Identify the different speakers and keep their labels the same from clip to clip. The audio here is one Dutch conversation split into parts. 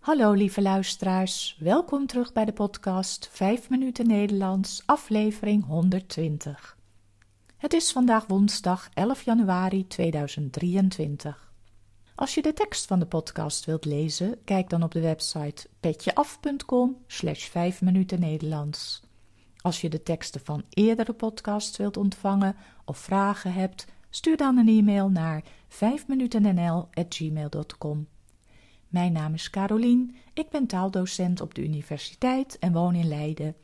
Speaker 1: Hallo lieve luisteraars, welkom terug bij de podcast 5 minuten Nederlands, aflevering 120. Het is vandaag woensdag 11 januari 2023. Als je de tekst van de podcast wilt lezen, kijk dan op de website petjeaf.com slash 5 minuten Nederlands. Als je de teksten van eerdere podcasts wilt ontvangen of vragen hebt, stuur dan een e-mail naar 5minutennl.gmail.com. Mijn naam is Carolien, ik ben taaldocent op de universiteit en woon in Leiden.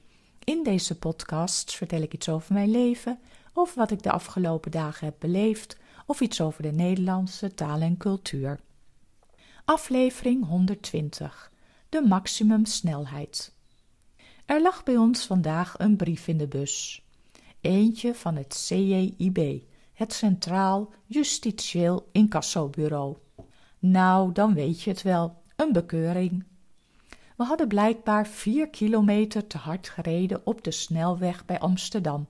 Speaker 1: In deze podcasts vertel ik iets over mijn leven, of wat ik de afgelopen dagen heb beleefd, of iets over de Nederlandse taal en cultuur. Aflevering 120. De maximumsnelheid. Er lag bij ons vandaag een brief in de bus. Eentje van het CJIB, het Centraal Justitieel Incassobureau. Nou, dan weet je het wel, een bekeuring. We hadden blijkbaar vier kilometer te hard gereden op de snelweg bij Amsterdam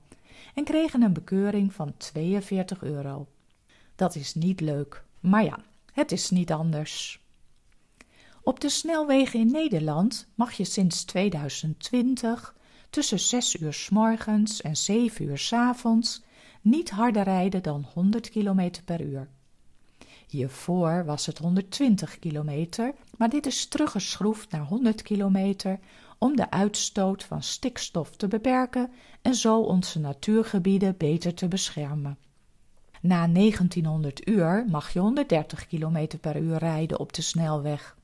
Speaker 1: en kregen een bekeuring van 42 euro. Dat is niet leuk, maar ja, het is niet anders. Op de snelwegen in Nederland mag je sinds 2020 tussen 6 uur s morgens en 7 uur s avonds niet harder rijden dan 100 km per uur. Hiervoor was het 120 kilometer, maar dit is teruggeschroefd naar 100 kilometer om de uitstoot van stikstof te beperken en zo onze natuurgebieden beter te beschermen. Na 1900 uur mag je 130 km per uur rijden op de snelweg.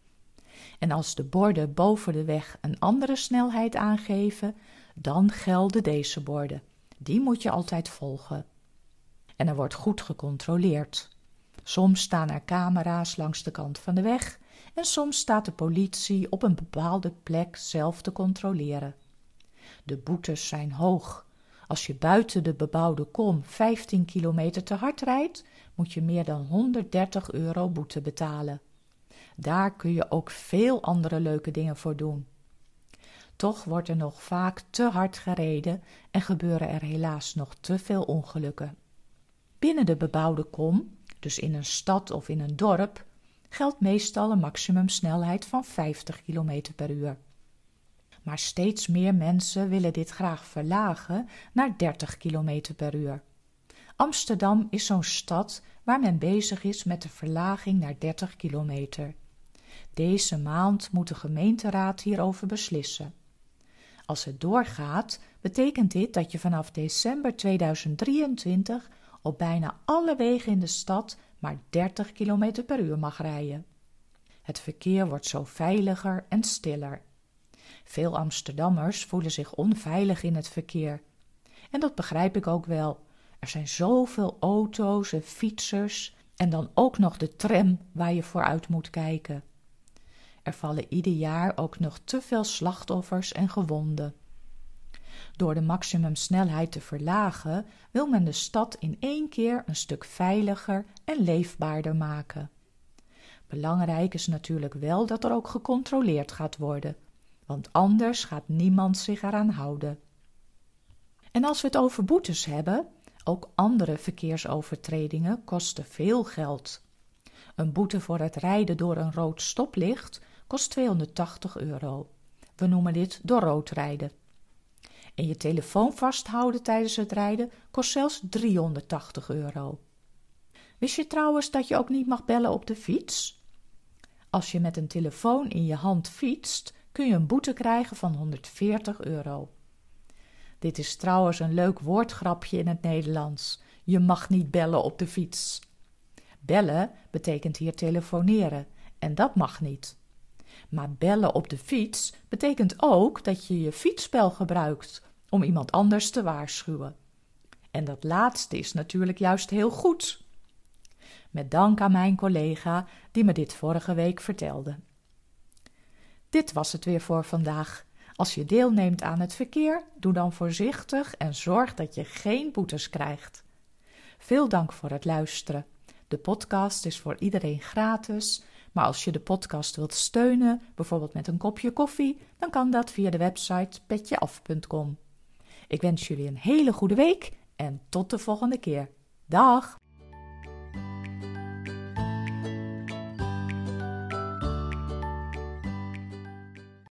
Speaker 1: En als de borden boven de weg een andere snelheid aangeven, dan gelden deze borden. Die moet je altijd volgen. En er wordt goed gecontroleerd. Soms staan er camera's langs de kant van de weg en soms staat de politie op een bepaalde plek zelf te controleren. De boetes zijn hoog. Als je buiten de bebouwde kom 15 kilometer te hard rijdt, moet je meer dan 130 euro boete betalen. Daar kun je ook veel andere leuke dingen voor doen. Toch wordt er nog vaak te hard gereden en gebeuren er helaas nog te veel ongelukken. Binnen de bebouwde kom dus in een stad of in een dorp, geldt meestal een maximumsnelheid van 50 km per uur. Maar steeds meer mensen willen dit graag verlagen naar 30 km per uur. Amsterdam is zo'n stad waar men bezig is met de verlaging naar 30 kilometer. Deze maand moet de gemeenteraad hierover beslissen. Als het doorgaat, betekent dit dat je vanaf december 2023 op bijna alle wegen in de stad maar 30 km per uur mag rijden. Het verkeer wordt zo veiliger en stiller. Veel Amsterdammers voelen zich onveilig in het verkeer. En dat begrijp ik ook wel. Er zijn zoveel auto's en fietsers en dan ook nog de tram waar je vooruit moet kijken. Er vallen ieder jaar ook nog te veel slachtoffers en gewonden. Door de maximumsnelheid te verlagen wil men de stad in één keer een stuk veiliger en leefbaarder maken. Belangrijk is natuurlijk wel dat er ook gecontroleerd gaat worden, want anders gaat niemand zich eraan houden. En als we het over boetes hebben, ook andere verkeersovertredingen kosten veel geld. Een boete voor het rijden door een rood stoplicht kost 280 euro. We noemen dit door rood rijden. En je telefoon vasthouden tijdens het rijden kost zelfs 380 euro. Wist je trouwens dat je ook niet mag bellen op de fiets? Als je met een telefoon in je hand fietst, kun je een boete krijgen van 140 euro. Dit is trouwens een leuk woordgrapje in het Nederlands. Je mag niet bellen op de fiets. Bellen betekent hier telefoneren en dat mag niet. Maar bellen op de fiets betekent ook dat je je fietsspel gebruikt om iemand anders te waarschuwen. En dat laatste is natuurlijk juist heel goed. Met dank aan mijn collega die me dit vorige week vertelde. Dit was het weer voor vandaag. Als je deelneemt aan het verkeer, doe dan voorzichtig en zorg dat je geen boetes krijgt. Veel dank voor het luisteren. De podcast is voor iedereen gratis maar als je de podcast wilt steunen, bijvoorbeeld met een kopje koffie, dan kan dat via de website petjeaf.com. Ik wens jullie een hele goede week en tot de volgende keer. Dag!